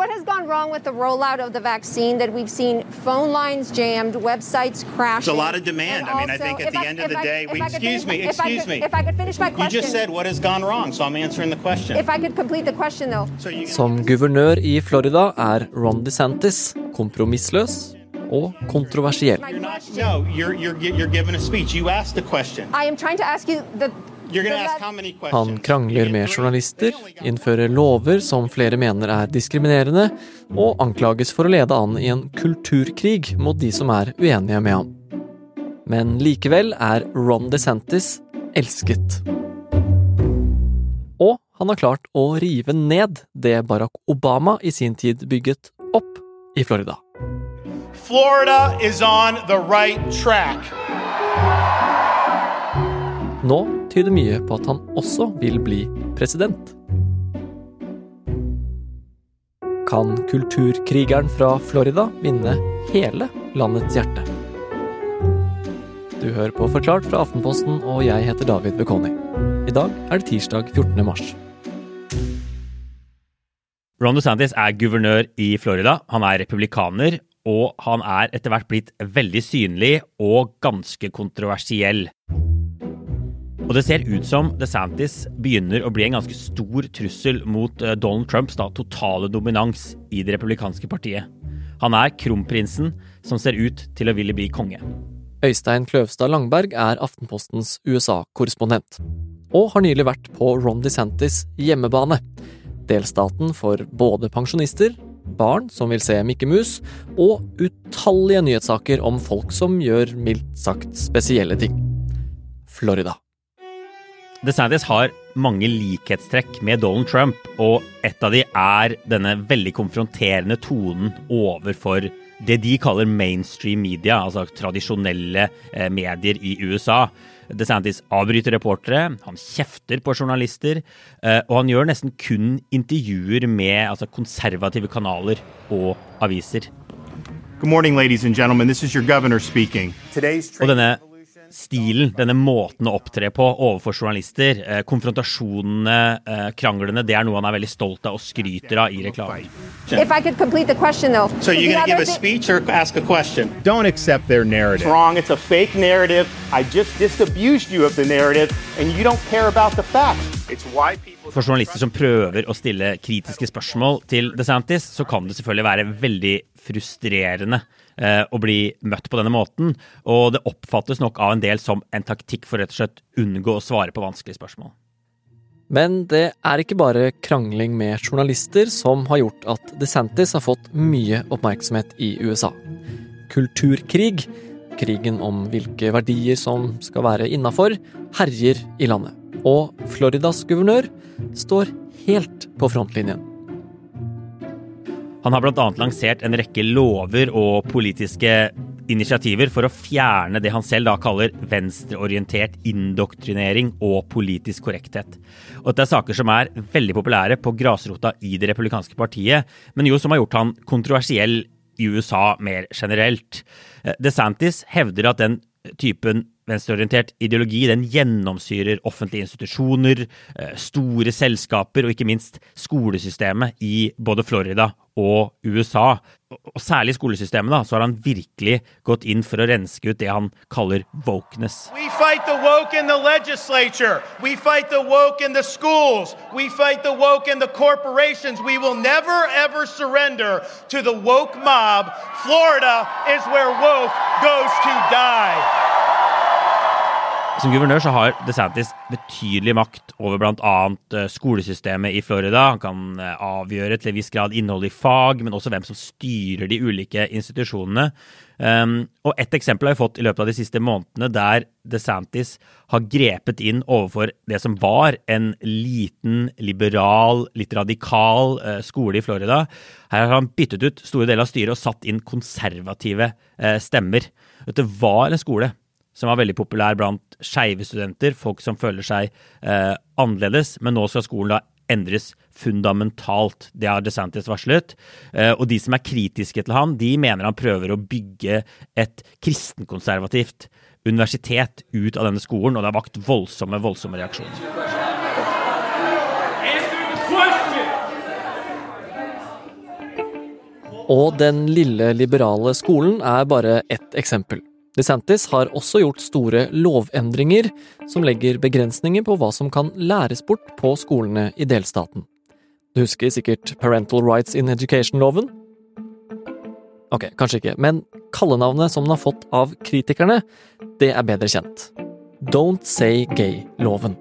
what has gone wrong with the rollout of the vaccine that we've seen phone lines jammed, websites crashing? There's a lot of demand. I mean, I think at the I, end of the I, day, we, excuse finish, me, excuse me. If I could finish my question. You just said what has gone wrong, so I'm answering the question. If I could complete the question, though. So you, Som guvernør i Florida er Ron DeSantis kompromissløs og kontroversiell. you're not, no, you're, you're, you're given a speech. You asked the question. I am trying to ask you the. Han krangler med journalister, innfører lover som flere mener er diskriminerende, og anklages for å lede an i en kulturkrig mot de som er uenige med ham. Men likevel er Ron DeSantis elsket. Og han har klart å rive ned det Barack Obama i sin tid bygget opp i Florida. Florida is on the right track. Nå tyder mye på at han også vil bli president. Kan kulturkrigeren fra Florida vinne hele landets hjerte? Du hører på Forklart fra Aftenposten, og jeg heter David Bekoni. I dag er det tirsdag 14. mars. Ron DeSantis er guvernør i Florida. Han er republikaner, og han er etter hvert blitt veldig synlig og ganske kontroversiell. Og det ser ut som DeSantis begynner å bli en ganske stor trussel mot eh, Donald Trumps da, totale dominans i det republikanske partiet. Han er kronprinsen som ser ut til å ville bli konge. Øystein Kløvstad Langberg er Aftenpostens USA-korrespondent, og har nylig vært på Ron DeSantis hjemmebane. Delstaten for både pensjonister, barn som vil se Mikke Mus, og utallige nyhetssaker om folk som gjør mildt sagt spesielle ting. Florida. DeSantis har mange likhetstrekk med Donald Trump, og et av de er denne veldig konfronterende tonen overfor det de kaller mainstream media, altså tradisjonelle eh, medier i USA. DeSantis avbryter reportere, han kjefter på journalister, eh, og han gjør nesten kun intervjuer med altså, konservative kanaler og aviser. Good morning, and. This is your governor speaking. Today's Og denne stilen, denne måten å opptre på overfor journalister, eh, konfrontasjonene, eh, kranglene, det er noe han er veldig stolt av og skryter av i reklamen. If I could complete the question, though. So you're going to give a speech or ask a question? Don't accept their It's wrong. It's a fake narrative. I just disabused you of the narrative, and you don't care about the facts. It's why people. For journalister som prøver å stille kritiske spørsmål til DeSantis, så kan det selvfølgelig være veldig frustrerende å bli møtt på denne måten. Og det oppfattes nok av en del som en taktikk for rett og slett unngå å svare på vanskelige spørsmål. Men det er ikke bare krangling med journalister som har gjort at DeSantis har fått mye oppmerksomhet i USA. Kulturkrig, krigen om hvilke verdier som skal være innafor, herjer i landet. Og Floridas guvernør står helt på frontlinjen. Han har bl.a. lansert en rekke lover og politiske initiativer for å fjerne det han selv da kaller venstreorientert indoktrinering og politisk korrekthet. Og dette er saker som er veldig populære på grasrota i det republikanske partiet, men jo som har gjort han kontroversiell i USA mer generelt. Eh, DeSantis hevder at den typen venstreorientert ideologi den gjennomsyrer offentlige institusjoner, eh, store selskaper og ikke minst skolesystemet i både Florida og USA. Og- særlig skolesystemet da, så har han virkelig gått inn for å renske ut det han kaller wokeness. We fight the woke in the legislature. We fight the woke in the schools. We fight the woke in the corporations. We will never, ever surrender to the woke mob. Florida is where woke goes to die. Som guvernør så har DeSantis betydelig makt over bl.a. skolesystemet i Florida. Han kan eh, avgjøre til en viss grad innholdet i fag, men også hvem som styrer de ulike institusjonene. Um, og Et eksempel har vi fått i løpet av de siste månedene der DeSantis har grepet inn overfor det som var en liten, liberal, litt radikal eh, skole i Florida. Her har han byttet ut store deler av styret og satt inn konservative eh, stemmer. Dette var en skole som var veldig populær blant skeive studenter, folk som føler seg eh, annerledes, men nå skal skolen da endres fundamentalt. Det har DeSantis varslet. Eh, og de som er kritiske til han, de mener han prøver å bygge et kristenkonservativt universitet ut av denne skolen, og det har vakt voldsomme, voldsomme reaksjoner. Og den lille liberale skolen er bare ett eksempel. DeSantis har også gjort store lovendringer som legger begrensninger på hva som kan læres bort på skolene i delstaten. Du husker sikkert Parental Rights in Education-loven? Ok, kanskje ikke, men kallenavnet som den har fått av kritikerne, det er bedre kjent. Don't Say Gay-loven.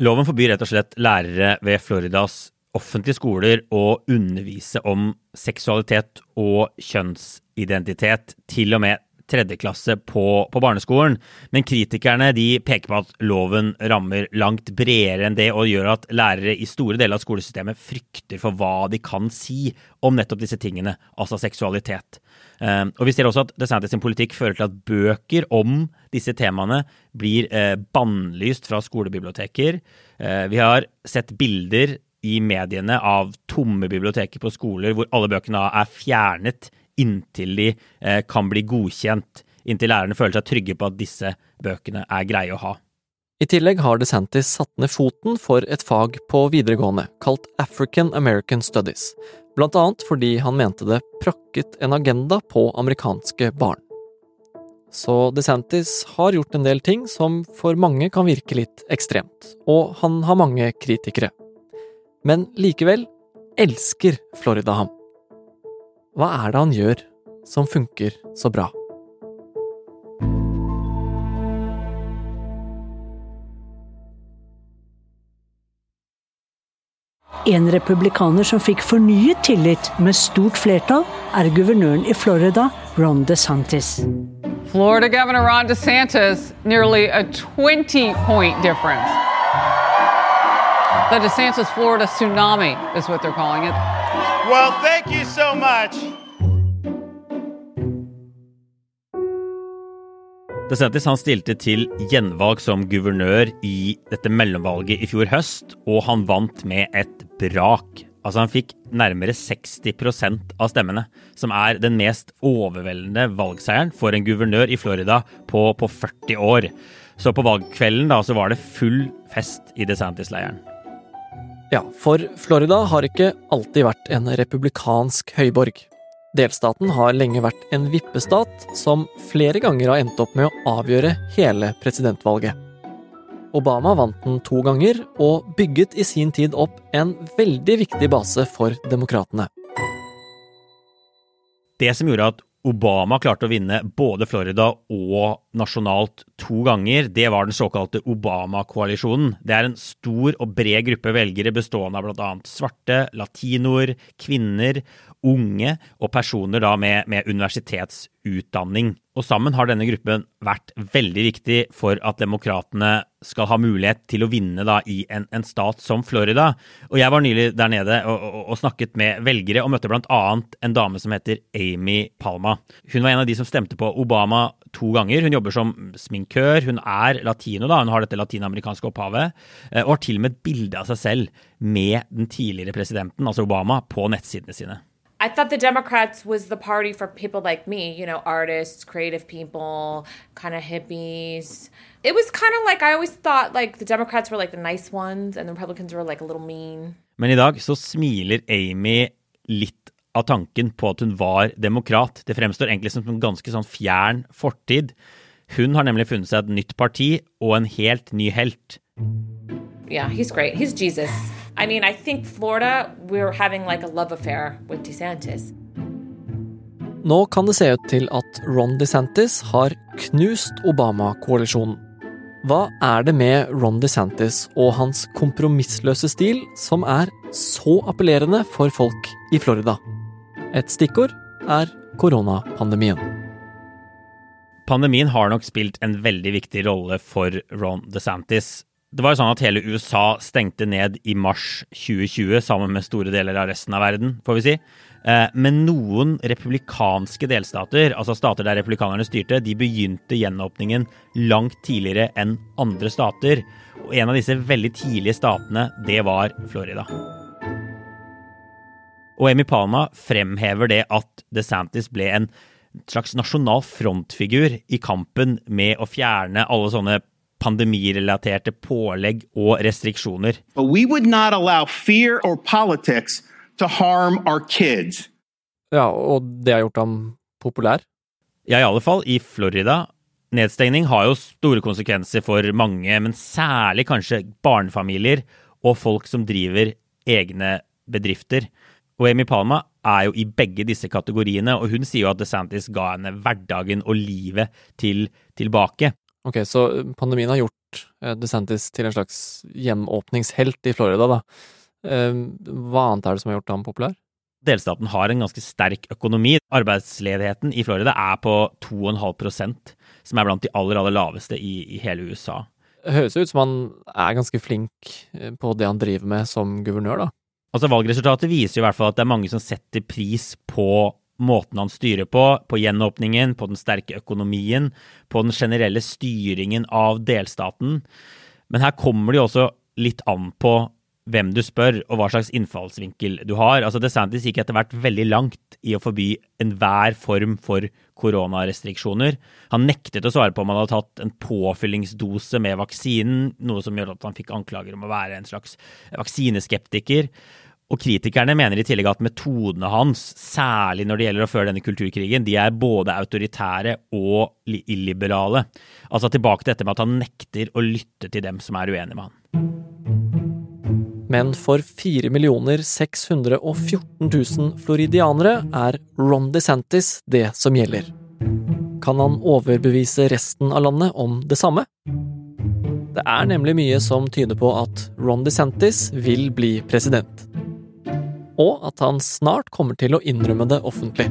Loven forbyr rett og slett lærere ved Floridas offentlige skoler å undervise om seksualitet og kjønnsidentitet, til og med tredje klasse på, på, barneskolen. Men kritikerne de peker på at loven rammer langt bredere enn det, og gjør at lærere i store deler av skolesystemet frykter for hva de kan si om nettopp disse tingene, altså seksualitet. Uh, og Vi ser også at DeSantis sin politikk fører til at bøker om disse temaene blir uh, bannlyst fra skolebiblioteker. Uh, vi har sett bilder i mediene av tomme biblioteker på skoler hvor alle bøkene er fjernet inntil de eh, kan bli godkjent, inntil lærerne føler seg trygge på at disse bøkene er greie å ha. I tillegg har DeSantis satt ned foten for et fag på videregående kalt African American Studies, blant annet fordi han mente det prakket en agenda på amerikanske barn. Så DeSantis har gjort en del ting som for mange kan virke litt ekstremt, og han har mange kritikere. Men likevel elsker Florida ham. Hva er det han gjør som funker så bra? En republikaner som fikk fornyet tillit med stort flertall, er guvernøren i Florida, Ron DeSantis. Florida Governor Ron DeSantis, nearly a 20 point difference. The DeSantis Florida tsunami is what they're calling it. Well, thank you so much. DeSantis han stilte til gjenvalg som guvernør i dette mellomvalget i fjor høst, og han vant med et brak. Altså Han fikk nærmere 60% av stemmene, som er den mest overveldende valgseieren for en guvernør i Florida på, på 40 år. Så på valgkvelden da, så var det full fest i DeSantis-leiren. Ja, for Florida har ikke alltid vært en republikansk høyborg. Delstaten har lenge vært en vippestat som flere ganger har endt opp med å avgjøre hele presidentvalget. Obama vant den to ganger, og bygget i sin tid opp en veldig viktig base for demokratene. Det som gjorde at Obama klarte å vinne både Florida og nasjonalt to ganger, det var den såkalte Obama-koalisjonen. Det er en stor og bred gruppe velgere bestående av bl.a. svarte, latinoer, kvinner, unge og personer med, med universitetsutdanning. Og sammen har denne gruppen vært veldig viktig for at demokratene skal ha mulighet til å vinne da, i en, en, stat som Florida. Og Jeg var nylig der nede og, og, og snakket med velgere, og møtte bl.a. en dame som heter Amy Palma. Hun var en av de som stemte på Obama to ganger. Hun jobber som sminkør, hun er latino, da, hun har dette latinamerikanske opphavet, eh, og har til og med et bilde av seg selv med den tidligere presidenten, altså Obama, på nettsidene sine. I thought the Democrats was the party for people like me, you know, artists, creative people, kind of hippies. It was kind of like I always thought like the Democrats were like the nice ones and the Republicans were like a little mean. Men i dag så smiler Amy litt av tanken på at hun var demokrat. Det fremstår egentlig som en ganske sånn fjern fortid. Hun har nemlig funnet seg et nytt parti og en helt ny helt. Yeah, he's great. He's Jesus. I mean, I think Florida, we're having like a love affair with DeSantis. Nå kan det se ut til at Ron DeSantis har knust Obama-koalisjonen. Hva er det med Ron DeSantis og hans kompromissløse stil som er så appellerende for folk i Florida? Et stikkord er koronapandemien. Pandemien har nok spilt en veldig viktig rolle for Ron DeSantis. Det var jo sånn at hele USA stengte ned i mars 2020 sammen med store deler av resten av verden, får vi si. Eh, men noen republikanske delstater, altså stater der republikanerne styrte, de begynte gjenåpningen langt tidligere enn andre stater. Og en av disse veldig tidlige statene, det var Florida. Og Amy Palma fremhever det at DeSantis ble en slags nasjonal frontfigur i kampen med å fjerne alle sånne pandemirelaterte pålegg og restriksjoner. But we would not allow fear or politics to harm our kids. Ja, og det har gjort ham populær? Ja, i alle fall i Florida. Nedstengning har jo store konsekvenser for mange, men særlig kanskje barnefamilier og folk som driver egne bedrifter. Og Amy Palma er jo i begge disse kategoriene, og hun sier jo at DeSantis ga henne hverdagen og livet til tilbake. Ok, så pandemien har gjort eh, DeSantis til en slags hjemåpningshelt i Florida, da. Eh, hva annet er det som har gjort ham populær? Delstaten har en ganske sterk økonomi. Arbeidsledigheten i Florida er på 2,5% som er blant de aller, aller laveste i, i hele USA. Det høres ut som han er ganske flink eh, på det han driver med som guvernør, da. Altså Valgresultatet viser jo i hvert fall at det er mange som setter pris på måten han styrer på, på gjenåpningen, på den sterke økonomien, på den generelle styringen av delstaten. Men her kommer det jo også litt an på hvem du spør, og hva slags innfallsvinkel du har. Altså DeSantis gikk etter hvert veldig langt i å forby enhver form for koronarestriksjoner. Han nektet å svare på om han hadde tatt en påfyllingsdose med vaksinen, noe som gjør at han fikk anklager om å være en slags vaksineskeptiker. Og kritikerne mener i tillegg at metodene hans, særlig når det gjelder å føre denne kulturkrigen, de er både autoritære og illiberale. Altså tilbake til dette med at han nekter å lytte til dem som er uenige med han. Men for 4 614 000 floridianere er Ron DeSantis det som gjelder. Kan han overbevise resten av landet om det samme? Det er nemlig mye som tyder på at Ron DeSantis vil bli president. Og at han snart kommer til å innrømme det offentlig.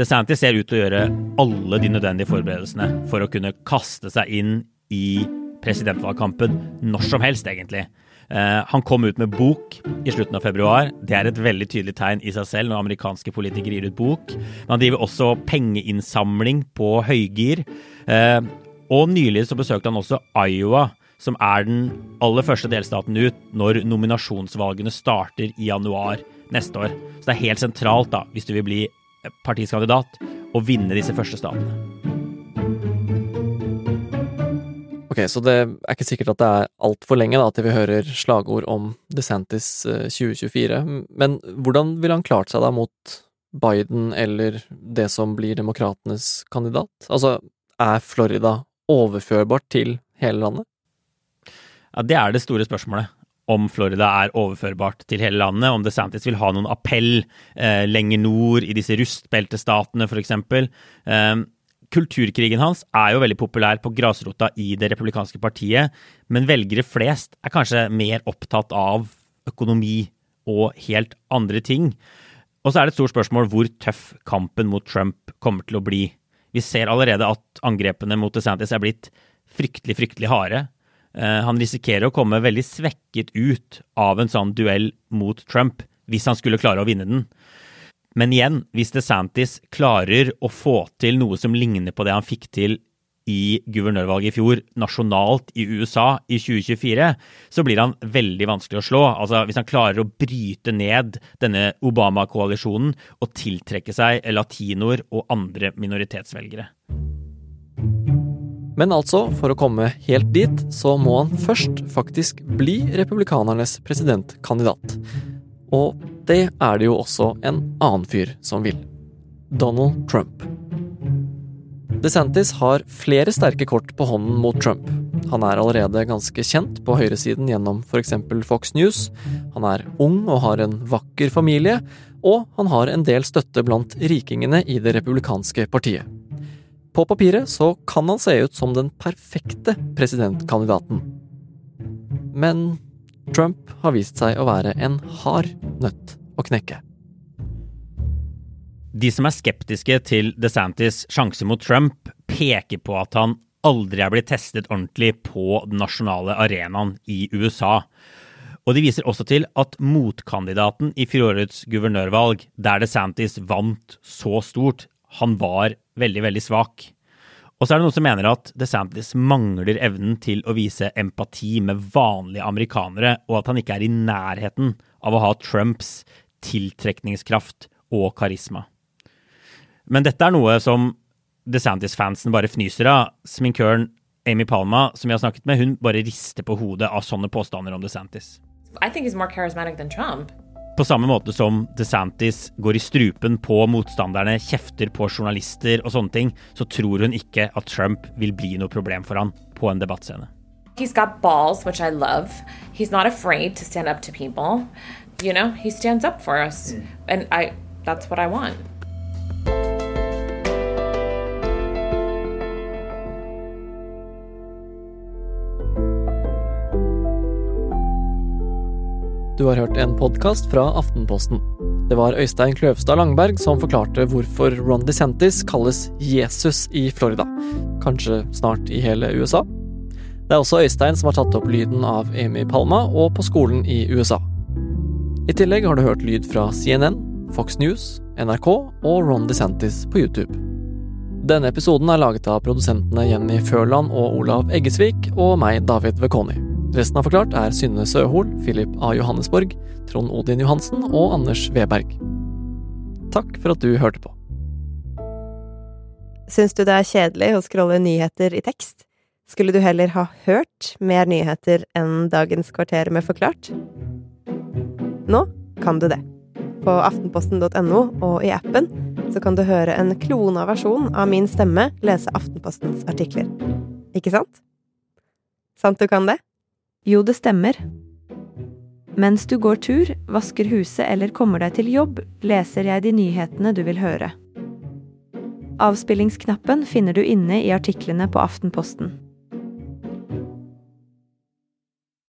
DeSantis ser ut til å gjøre alle de nødvendige forberedelsene for å kunne kaste seg inn i presidentvalgkampen når som helst, egentlig. Uh, han kom ut med bok i slutten av februar. Det er et veldig tydelig tegn i seg selv når amerikanske politikere gir ut bok. Men han driver også pengeinnsamling på høygir. Uh, og nylig så besøkte han også Iowa, som er den aller første delstaten ut når nominasjonsvalgene starter i januar neste år. Så det er helt sentralt, da, hvis du vil bli partikandidat, å vinne disse første statene. Ok, så det er ikke sikkert at det er altfor lenge da, til vi hører slagord om DeSantis 2024, eh, men hvordan ville han klart seg da mot Biden eller det som blir demokratenes kandidat? Altså, er Florida overførbart til hele landet? Ja, Det er det store spørsmålet. Om Florida er overførbart til hele landet, om DeSantis vil ha noen appell eh, lenger nord, i disse rustbeltestatene f.eks. Eh, Kulturkrigen hans er jo veldig populær på grasrota i det republikanske partiet, men velgere flest er kanskje mer opptatt av økonomi og helt andre ting. Og så er det et stort spørsmål hvor tøff kampen mot Trump kommer til å bli. Vi ser allerede at angrepene mot DeSantis er blitt fryktelig, fryktelig harde. Eh, han risikerer å komme veldig svekket ut av en sånn duell mot Trump, hvis han skulle klare å vinne den. Men igjen, hvis DeSantis klarer å få til noe som ligner på det han fikk til i guvernørvalget i fjor, nasjonalt i USA i 2024, så blir han veldig vanskelig å slå. Altså, Hvis han klarer å bryte ned denne Obama-koalisjonen og tiltrekke seg latinoer og andre minoritetsvelgere. Men altså, for å komme helt dit, så må han først faktisk bli republikanernes presidentkandidat. Og det er det jo også en annen fyr som vil. Donald Trump. DeSantis har flere sterke kort på hånden mot Trump. Han er allerede ganske kjent på høyresiden gjennom f.eks. Fox News. Han er ung og har en vakker familie, og han har en del støtte blant rikingene i det republikanske partiet. På papiret så kan han se ut som den perfekte presidentkandidaten. Men Trump har vist seg å være en hard nøtt å knekke. De som er skeptiske til DeSantis' sjanse mot Trump, peker på at han aldri er blitt testet ordentlig på den nasjonale arenaen i USA. Og de viser også til at motkandidaten i fjorårets guvernørvalg, der DeSantis vant så stort, han var veldig, veldig svak. Og så er det noen som mener at DeSantis mangler evnen til å vise empati med vanlige amerikanere, og at han ikke er i nærheten av å ha Trumps tiltrekningskraft og karisma. Men dette er noe som DeSantis-fansen bare fnyser av. Sminkøren Amy Palma, som vi har snakket med, hun bare rister på hodet av sånne påstander om DeSantis. I think he's more charismatic than Trump. På samme måte som DeSantis går i strupen på motstanderne, kjefter på journalister og sånne ting, så tror hun ikke at Trump vil bli noe problem for han på en debattscene. He's got balls, which I love. He's not afraid to stand up to people. You know, he stands up for us. And I that's what I want. Du har hørt en podkast fra Aftenposten. Det var Øystein Kløvstad Langberg som forklarte hvorfor Ron DeSantis kalles Jesus i Florida. Kanskje snart i hele USA? Det er også Øystein som har tatt opp lyden av Amy Palma og på skolen i USA. I tillegg har du hørt lyd fra CNN, Fox News, NRK og Ron DeSantis på YouTube. Denne episoden er laget av produsentene Jenny Førland og Olav Eggesvik og meg, David Vekoni. Resten av Forklart er Synne Søhol, Philip A. Johannesborg, Trond Odin Johansen og Anders Weberg. Takk for at du hørte på. Syns du det er kjedelig å scrolle nyheter i tekst? Skulle du heller ha hørt mer nyheter enn dagens kvarter med Forklart? Nå kan du det. På aftenposten.no og i appen så kan du høre en klona versjon av min stemme lese Aftenpostens artikler. Ikke sant? Sant du kan det? Jo, det stemmer. Mens du går tur, vasker huset eller kommer deg til jobb, leser jeg de nyhetene du vil høre. Avspillingsknappen finner du inne i artiklene på Aftenposten.